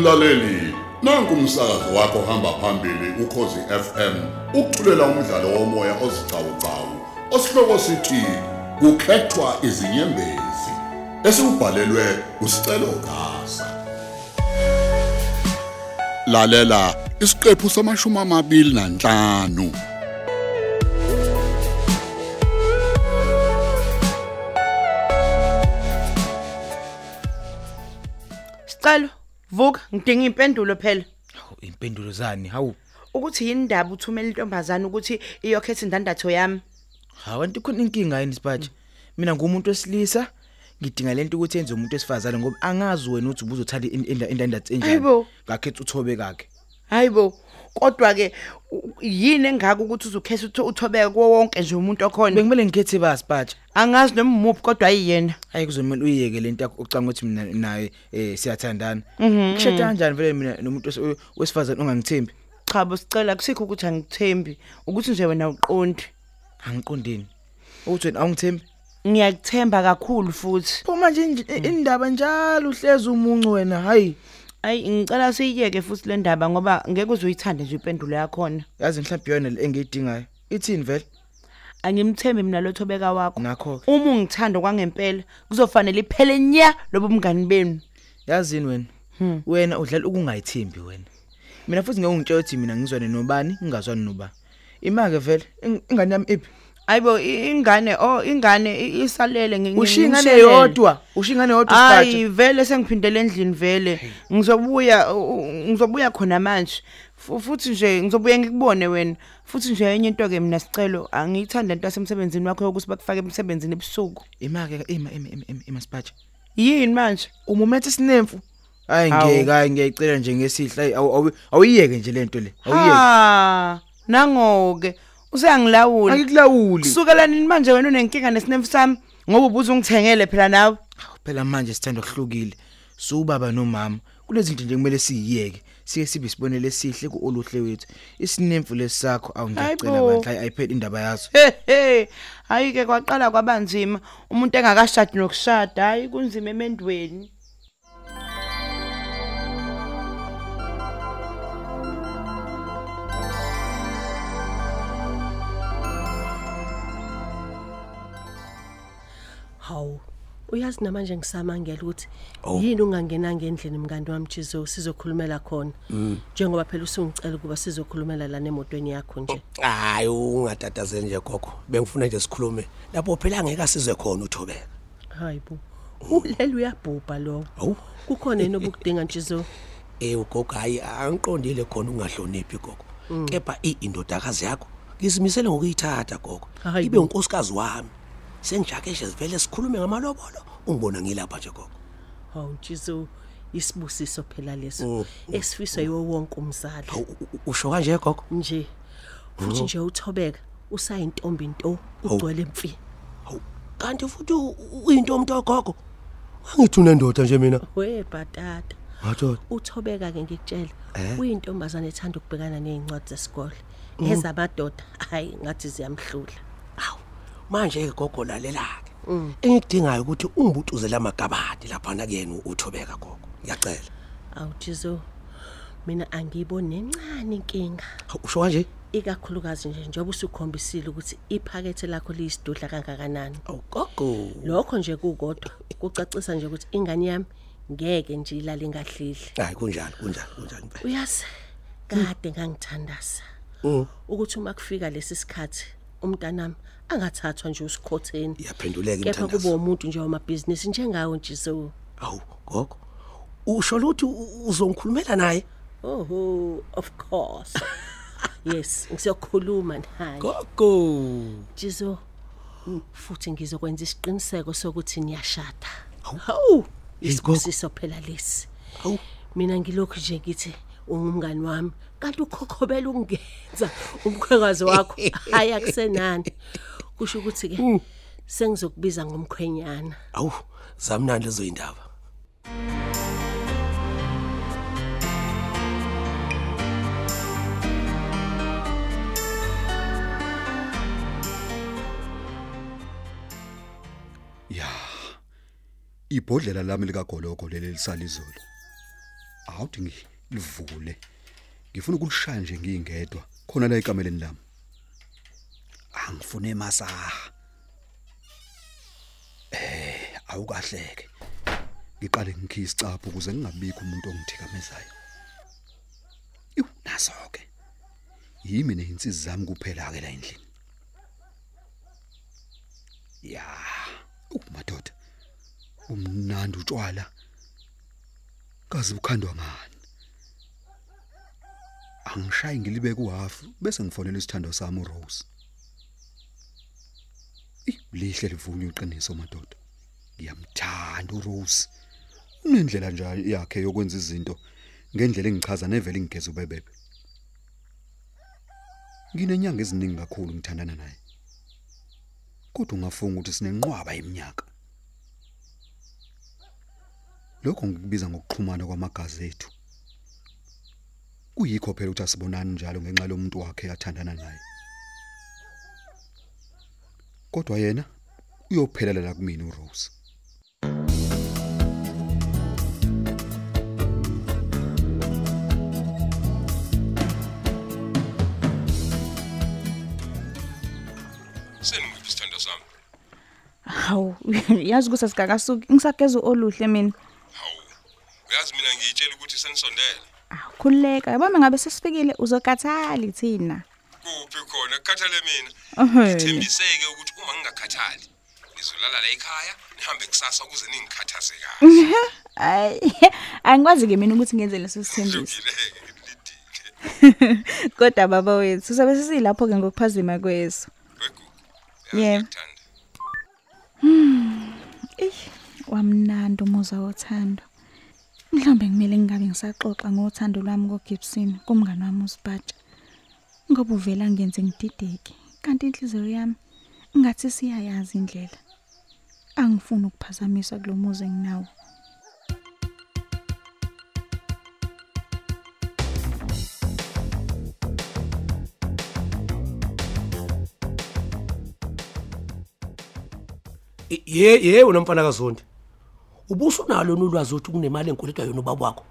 Mlaleli, nanku umsakazo wakho hamba phambili ukhozi FM. Ukuthulela umdlalo womoya ozicawucawu. Osihloko sithi kukhethwa izinyembezi. Esibhalelwe usicelo gasa. Lalela isiqephu samashumi amabili nanhlanu. Sicelo, vuka, ngidinga impendulo phela. Hawu impendulo zani? Hawu. Ukuthi yini indaba uthumela intombazana ukuthi iyokhetha indandatho yami? Hawu anti khona inkinga yini sibathi? Mina ngumuntu wesilisa ngidinga lento ukuthi enze umuntu wesifazane ngoba angazi wena uthi ubuzothatha indandatho enjani. Hayibo. Ngakhetha uthobe kakhe. Hayibo. Kodwa ke u- yini engaka ukuthi uzokhetha utho- uthobeka kuwo wonke nje umuntu okhona? Bengimele ngikhethe basibathi. Angazi noma umuphi kodwa ayiyena. Hayi kuzomela uyiyeke lento yakho ucanga ukuthi mina naye eh siyathandana. Kushada kanjani vele mina nomuntu wes- wesifazane ongangithembi? Cha bo sicela kusikho ukuthi angithembi ukuthi nje wena uqondi. Angiqondini. Uthi wena awungithembi? Ngiyakuthemba kakhulu futhi. Pho manje inj- indaba njalo uhlezi umuncu wena hayi. Ayi ngicela siyiyeke futhi le ndaba ngoba ngeke uzoyithanda nje impendulo yakhona. Yazi mhlawumbe yona le engiyidingayo. Ithini vele? Angimthembi mina lo thobeka wakho. Nakho ke. Uma ungithanda kwangempela kuzofanele iphele nya lobo mngani benu. Yazini wena? Wena udlala ukungayithembi wena. Mina futhi ngeke ungitshela ukuthi mina ngizwane nobani, ngingazwani nobani. Imake vele ing- ingane yami iphi? Ayibo i- ingane oh ingane i- isalele ngi- ngi- Ushingane ngishiyelele. yodwa, ushingane yodwa Hayi sibatshe. vele sengiphindele endlini vele. Ngizobuya u- u- ngizobuya khona manje. Fu- Futhi nje ngizobuya ngikubone wena. Futhi nje enye into ke mina sicelo angiyithanda into yasemsebenzini wakho ukuthi bakufake emsebenzini ebusuku. Imake ima ima ima ima- ima sibatshe. Yini manje? Umumethe sinemfu. Hayi Hawu. ngeke hayi ngiyayicela nje ngesihla hayi awu- awu- awuyiyeke nje lento le. Awuyiyeke. Ha nangoke useyangilawula. Angikulawuli. Kusukela nini manje wena unenkinga nesinemfu sami ngoba ubuze ungithengele phela nawe. Phela manje sithanda okuhlukile. Subaba nomama. Kulezi zinto nje kumele siyiyeke. Sike sibe sibonele esihle kuoluhle wethu. Isinemfu lesakho awungicela bandla ayipheli indaba yazo. Hayi ke kwaqala kwabanzima. Umuntu engakashadi nokushada, hayi kunzima emendweni. Hawu. Uyazi namanje ngisamangela ukuthi Awu. yini ungangenanga endlini mngani wami Jizo sizokhulumela khona. Njengoba phela usungicela ukuba sizokhulumela la nemotweni yakho nje. hayi ungatatazeli nje gogo bengifuna nje sikhulume lapho phela ngeke asizwe khona uthobeka Hayibo. Ulele uyabhubha lo. Hawu. Kukhona yini obukudinga Jizo? eh ugogo hayi angiqondile khona ungahloniphi gogo kepha iindodakazi yakho ngizimisele ngokuyithatha gogo Hayi ibe bo. unkosikazi wami sengijake nje sivele sikhulume ngamalobolo. Ungibona ngilapha nje gogo. Hawu Jizo. Isibusiso phela leso. Mm. esifiswa yiwo wonke umzali. u- usho kanje gogo? Nje. Futhi nje uthobeka usayintombi into ugcwele emfi. Kanti futhi uyinto umuntu gogo? Angithi unendoda nje mina. We bhatata madoda. Uthobeka ke ngikutshela Eh? uyintombazane ethanda ukubhekana nezincwadi zesikole ezamadoda hayi ngathi ziyamhlula. Manje ke gogo lalela ke. Engikudingayo ukuthi ungibutuzele amagabadi lapha na kuyena uthobeka gogo. Ngiyacela. awujizo mina angiyiboni nencane inkinga Hawu, Usho kanje? ikakhulukazi nje njengoba usukhombisile ukuthi iphakethe lakho liyisidudla kangakanani Awu gogo. lokho nje kukodwa kucacisa nje ukuthi ingane yami ngeke nje ilale ngahlidli Hayi kunjalo, kunjalo, kunjalo impela. uyazi kade ngangithandaza Mm. ukuthi uma kufika lesi sikhathi umntanami angathathwa nje usikhotheni Iyaphenduleka kepha kube imthandazo. umuntu nje wamabhizinisi njengawo nje so Awu gogo. Usho ukuthi u- uzongikhulumela naye? oho of course yes ngizokhuluma naye Gogo. jizo futhi ngizokwenza isiqiniseko sokuthi niyashada hawu Hey, gogo. isibusiso phela lesi Awu. mina ngilokhu nje ngithi ungumngani wami kanti ukhokhobela ukungenza umkhwekazi wakho. Hayi akusenani kusho ukuthi ke sengizokubiza ngomkhwenyana. Awu, zamnandi lezo indaba. ibhodlela lami likagoloko leli lisalizolo awuthi ngilivule ngifuna ukulishaya nje ngingedwa. Khona la ekameleni lami. Angifune masaha. Eh awukahleke. Ngiqale ngikhisa isicapho ukuze ngingabikho umuntu ongithikamezayo Yu naso ke. Yimi nezinsizi zami kuphela ke la endlini. Ya umadoda umnandi utshwala. Kazi ukhandwa ngani? Angishayi ngilibe kuhafu bese ngifonela isithando sami uRose. Lihle livunywe iqiniso madoda. Ngiyamthanda uRose. Unendlela nje yakhe yokwenza izinto ngendlela engichaza nevele ingigeza ubebebe. Nginenyanga eziningi kakhulu ngithandana naye. Kodwa ungafunga ukuthi sinenqwaba eminyaka lokho ngikubiza ngokuxhumana kwamagazi ethu kuyikho phela ukuthi asibonani njalo ngenxa lomuntu wakhe athandana naye kodwa yena uyophelela la kumina uRose seningiphi isithando sami Hawu, yazi ukuthi asigakasuki. Ngisageza oluhle mina. hawu uyazi mina ngiyitshela ukuthi senisondele Awu, khuleka. Yabo ngabe sesifikile uzokhathali thina. kuphi khona kukhathale mina Ehhe. thembiseke ukuthi uma ngingakhathali nizolala la ekhaya nihambe kusasa ukuze ningikhathaze kahle Ay, angikwazi ke mina ukuthi ngenze leso sithembiso. hlukileke ngilidile Kodwa baba wethu, sobe sisilapho ke ngokuphazima kweso. wegugu Yebo. yazi Ih, wamnandi umuza wothando. Mhlawumbe kumele ngingabe ngisaxoxa ngothando lwami koGibson, kumngane wami uSibatsha. Ngoba uvela ngenze ngidideke, kanti inhliziyo yami ngathi siyayazi indlela. Angifuni ukuphazamisa kulomuzi enginawo. ye ye wena mfana kaZondi ubusunalo nolwazi ukuthi kunemali enkoletwa yona ubaba wakho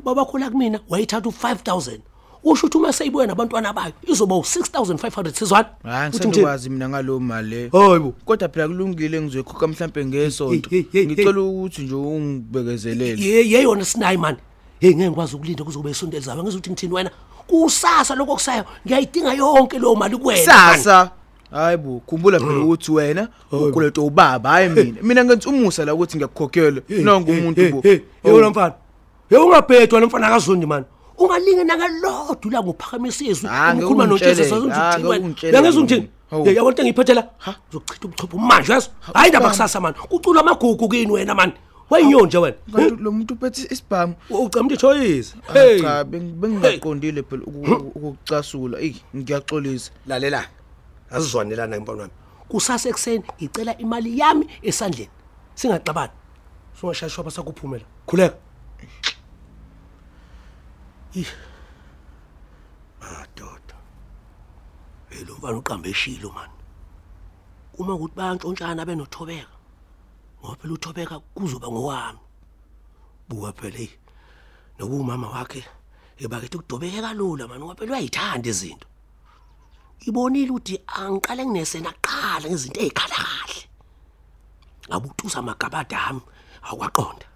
ubaba wakho la kumina wayithatha u5000 usho ukuthi uma seyibuya nabantwana bayo izoba u6500 sizwana. Hayi Uthi ngithini? ngisandokwazi mina ngalo mali le. Hayibo. Kodwa phela kulungile ngizoyikhokha mhlambe ngesonto. Hey, hey, hey, ngicela ukuthi nje ungibekezelele. Ye ye yona sinayi man hey ngeke ngikwazi ukulinda kuze kube isonto elizayo ngizwe ukuthi ngithini wena? Kusasa lokho kusayo. Ngiyayidinga yonke leyo mali kuwena man. Sasa hayibo khumbula phela ukuthi wena ukoleta ubaba. Hayi mina mina ngenza umusa la ukuthi ngiyakukhokhela nonke umuntu bo. hey. Yona mfana hey ungabhedwa nomfana kaZondi man ungalinge nakalodwa la ngophakamisa izwi Ah, ngeke ukhuluma ungitshele, noJesu ah, sazokuthi ngeke wena ungitshele ngeke ungithini mina. Hawu. hey yabona into engiyiphethela uzochitha ubuchopho manje yazi? Hayi ndaba kusasa man ucula amagugu kini wena man wayinyonje wena? kanti lo muntu uphethe isibhamu. Ucamda ichoyisi Ah, hey. cha beng- bengingaqondile phela uku- ukukucasula eyi ngiyaxolisa. Lalela. Asizwanelana impona wami kusasa ekseni ngicela imali yami esandleni. Singaxabani singashashwa basakuphumela khuleka. Ih. Madoda. Elo mfana uqambe eshilo man uma ukuthi bayantshontshana benothobeka ngoba phela uthobeka kuzoba ngowami. Buka phela nokumama wakhe ebakethe ukudobeka kalula man ngoba phela uyayithanda izinto. Ibonile ukuthi angiqale nginesena qala ngezinto ezikhala kahle ngabutusa amagabada ami akwaqonda.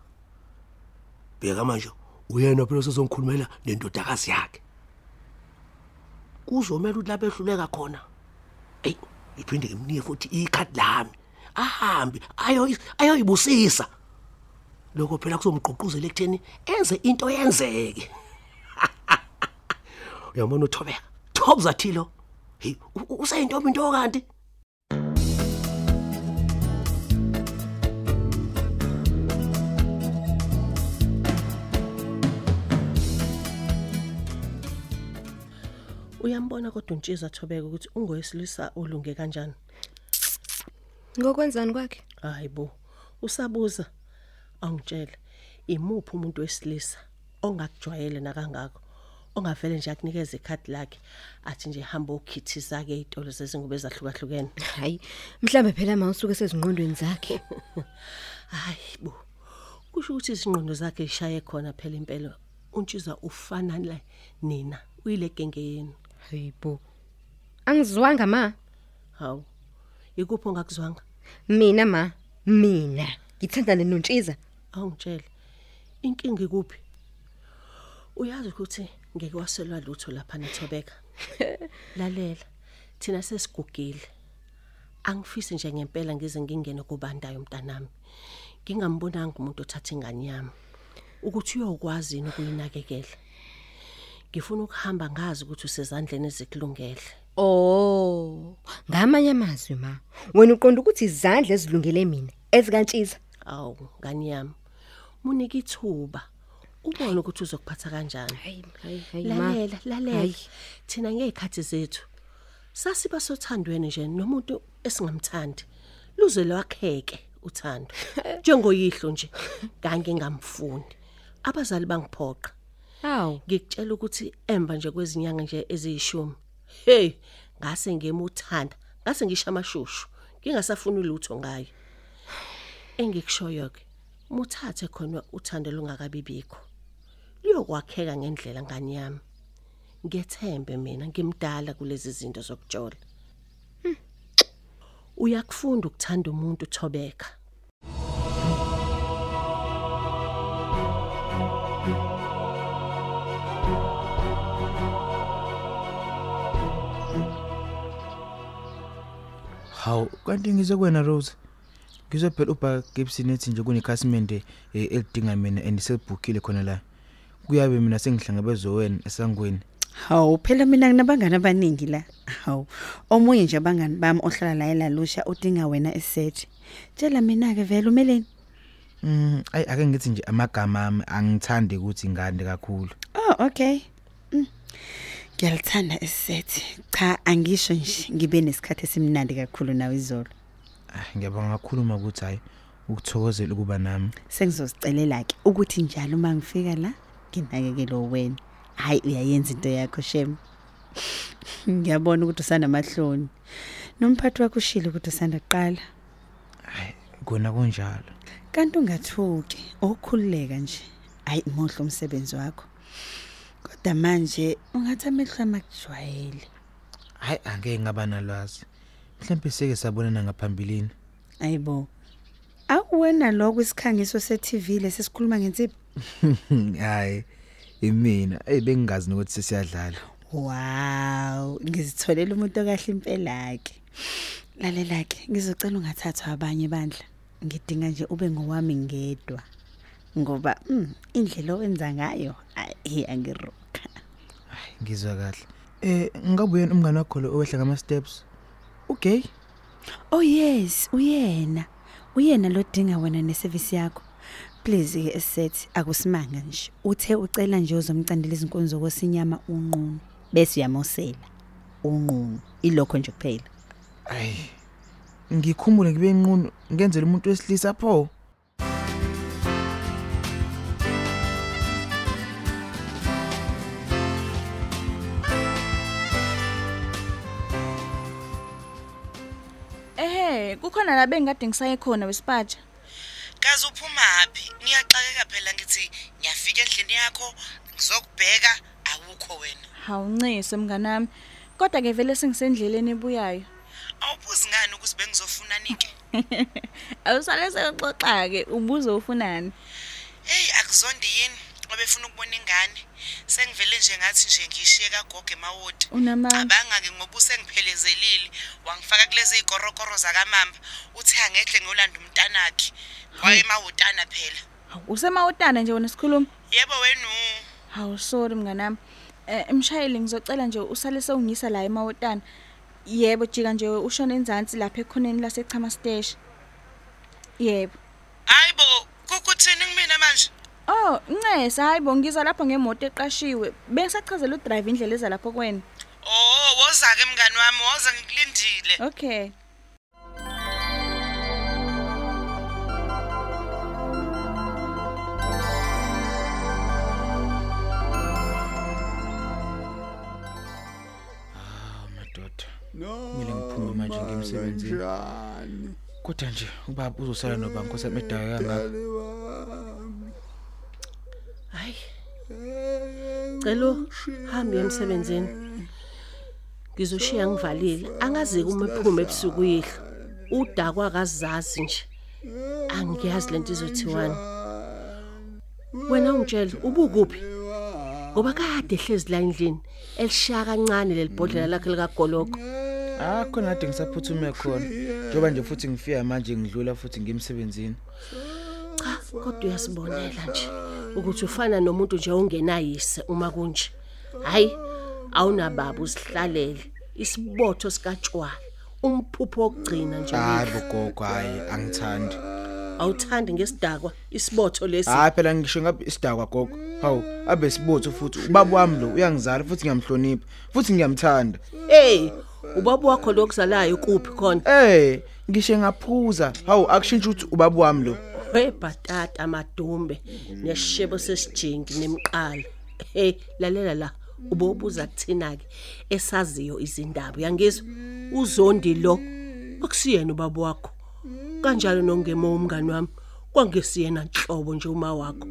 Bheka manje uyena phela sezongikhulumela nendodakazi yakhe. Kuzomela ukuthi lapho ehluleka khona. Ey iphinde ngimnike futhi ikhadi lami. Ahambe ayo ayoyibusisa. Lokho phela kuzomgqugquzela ekutheni enze into yenzeke. Uyabona uthobeka? Thobza thilo. Hey u- u- usayintombi into kanti Uyambona kodwa uNtshiza Thobeka ukuthi ungowesilisa olunge kanjani? Ngokwenzani kwakhe? Hayibo. Usabuza. Angitshela. Imuphi umuntu wesilisa ongakujwayele nakangako? Ongavele nje akunikeze ikhadi lakhe athi nje hamba ukhithiza ke izitolo zezingubo ezahlukahlukene. Hayi, mhlambe phela mawusuke sezingqondweni zakhe. Hayibo. kusho ukuthi isinqondo zakhe ishaye khona phela impela untshizwa ufana la nina uyile genge yenu hayibo angizwanga ma hawu ikuphi ongakuzwanga mina ma mina ngithandane nontshiza awungitshela inkinga ikuphi uyazi ukuthi ngeke waselwa lutho lapha nethobeka. Lalela thina sesigugile. Angifisi nje ngempela ngize ngingene kubandayo umntanami ngingambonanga umuntu othatha ingane yami. Ukuthi uyokwazi yini ukuyinakekela? Ngifuna ukuhamba ngazi ukuthi usezandleni ezikulungele. Oh ngamanye amazwi ma wena uqonda ukuthi izandla ezilungele mina ezikantshisa awu ngani yami? Munike ithuba. Ubone ukuthi uzokuphatha kanjani? Hayi hayi lalela lalela. Thina ngezikhathi zethu. Sasiba sothandweni nje nomuntu esingamthandi. Luze lwakheke uthando. Njengoyihlo nje kange ngamfundi abazali bangiphoqa. Awu ngikutshela ukuthi emva nje kwezinyanga nje eziyishumi hey ngase ngemuthanda ngase ngisha amashushu. Ngingasafuni lutho ngayo engikushoyo ke muthathe khona uthando lungakabibikho liyokwakheka ngendlela ngani yami ngethembe mina ngimdala kulezi zinto zokujola uyakufunda ukuthanda umuntu thobeka Hawu kanti ngizokwena Rose. Ngizophela uba Gibson ethi nje kunekhasimende eh, elidinga mina and selibhookile khona la. Kuyabe mina sengihlangabezwe wena esangweni. Hawu phela mina nginabangani abaningi la. Hawu omunye nje abangani bami ohlala la elalusha udinga wena esethi. Tshela mina ke vele umeleni. Mm ay ake ngithi nje amagama ami angithandi ukuthi ngande kakhulu. Oh okay. Mm. Ngiyalithanda esethi. Cha angisho nje ngibe nesikhathi esimnandi kakhulu nawe izolo. Ah ngiyabonga kakhulu ukuthi hayi ukuthokozela ukuba nami. Sengizozicelela ke ukuthi njalo uma ngifika la nginakekele wena. Hayi uyayenza into yakho shem. Ngiyabona ukuthi usanamahloni. Nomphathi wakho ushilo ukuthi usanda kuqala. Hayi kona kunjalo. Kanti ungathuki, ukukhululeka nje. Hayi mohle umsebenzi wakho. Kodwa manje ungathi amehlo amakujwayele. Hayi angeke ngaba nalwazi. Mhlawumbe sike sabonana ngaphambilini. Ayibo. Awuwena lokho isikhangiso se-TV lesisikhuluma ngensipho. Hayi imina hey bengingazi ukuthi sesiyadlala. Wow, ngizitholela umuntu okahle impela ke. Lalela ke, ngizocela ungathathwa abanye bandla. Ngidinga nje ube ngowami ngedwa. Ngoba mm, indlela owenza ngayo ayi angiruka. Hayi ngizwa kahle. Eh ngabuye umngane wakho lo owehla ngama steps. Okay. Oh yes, uyena. Uyena lodinga wena neservice yakho. Please ke set akusimanga nje. Uthe ucela nje uzomcandela izinkonzo kwesinyama unqunu bese uyamosela. Unqunu ilokho nje kuphela. Ay. Ngikhumule ngibe inqunu ngenzele umuntu wesilisa pho. Ehhe, kukhona la bengikade ngisaye khona wesipatsha. Kaze uphumaphi? Ngiyaxakeka phela ngithi ngiyafika endlini yakho ngizokubheka awukho wena. Hawuncise mnganami. Kodwa ke vele sengisendleleni ebuyayo. Awubuzi ngani ukuthi bengizofuna nike? Awusale sexoxa ke ubuzo ufunani? Hey akuzondi yini? Obefuna ukubona ingane. Sengivele nje ngathi nje ngishiye kagogo emawodi. Unamanga. Cabanga ke ngoba usengiphelezelile wangifaka kulezi ikorokoro zakamamba uthi angedle ngiyolanda umntanakhe. Waye emawotana phela. Usemawotana nje wena sikhuluma. Yebo wenu. Hawu sorry mnganami. Eh emshayeli ngizocela nje usale sewungisa la emawotana. Yebo jika nje ushona enzansi lapha ekhoneni lasechama station. Yebo. Hayibo, kukuthini kumina manje? Oh, Ncesa hayibo ngiza lapha ngemoto eqashiwe. Bengisachazela udrive indlela eza lapho kwena. Oh, woza ke mngani wami, woza ngikulindile. Okay. kumele ngiphume manje ngiye emsebenzini kodwa nje ubaba uzosala nobani ngkose medaya kangaka hayi. Celo hambe emsebenzini. Ngizoshiya ngivalile. Angazi kuma ephume ebusuku yihlo udakwa kazazi nje. Angiyazi lento izothiwani wena ungitshela ubukuphi? Ngoba kade ehlezi la endlini elishaya kancane lelibhodlela lakhe likagoloko Ah khona kade ngisaphuthume khona. Njoba nje futhi ngifika manje ngidlula futhi ngimsebenzini. Cha, kodwa uyasibonela nje ukuthi ufana nomuntu nje ongenayise uma kunje. Hayi, awunababa usihlalele isibotho sikatshwala. Umphupho wokugcina nje. Hayi wethu. bogogo hayi angithandi. Awuthandi ngesidakwa isibotho lesi. Hayi phela ngisho ngabe isidakwa gogo. Hawu abe sibotho futhi ubaba wami lo uyangizala futhi ngiyamhlonipha futhi ngiyamthanda. Hey, ubaba wakho lokuzalayo kuphi khona? Eh ngisho ngaphuza. Hawu akushintsha ukuthi ubaba wami lo. webhatata amadumbe nesishebo sesijingi nemqala. Hey lalela la ubobuza kuthina ke esaziyo izindaba. Uyangizwa? Uzondi lo. Akusiyena ubaba wakho. Kanjalo nongemo umngani wami kwangesiyena nhlobo nje uma wakho.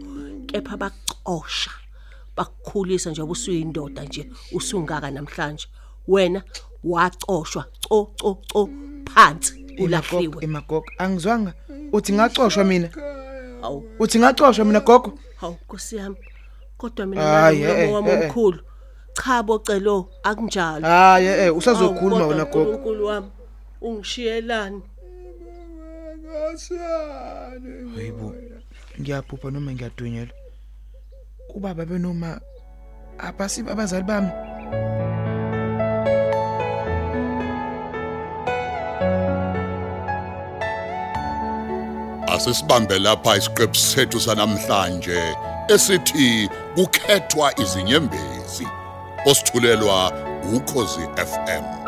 Kepha baqosha bakukhulisa nje ubusuyindoda nje usungaka namhlanje. Wena wacoshwa co co co phansi ulahliwe Imagogo angizwanga uthi ngacoshwa mina. Awu. Uthi ngacoshwa mina gogo. Hawu Nkosi yami. Kodwa mina Hayi, eh, nalomo wami eh, eh. omkhulu. Cha bocelo akunjalo. Hayi eh usazokhuluma Awu, wena kodwa gogo. uNkulunkulu wami ungishiyelani? Hayibo. Ngiyaphupha noma ngiyadunyelwa. Ubaba benoma abasi abazali bami. Asisibambe lapha isiqephu sethu sanamhlanje esithi kukhethwa izinyembezi. Osithulelwa ukhozi FM.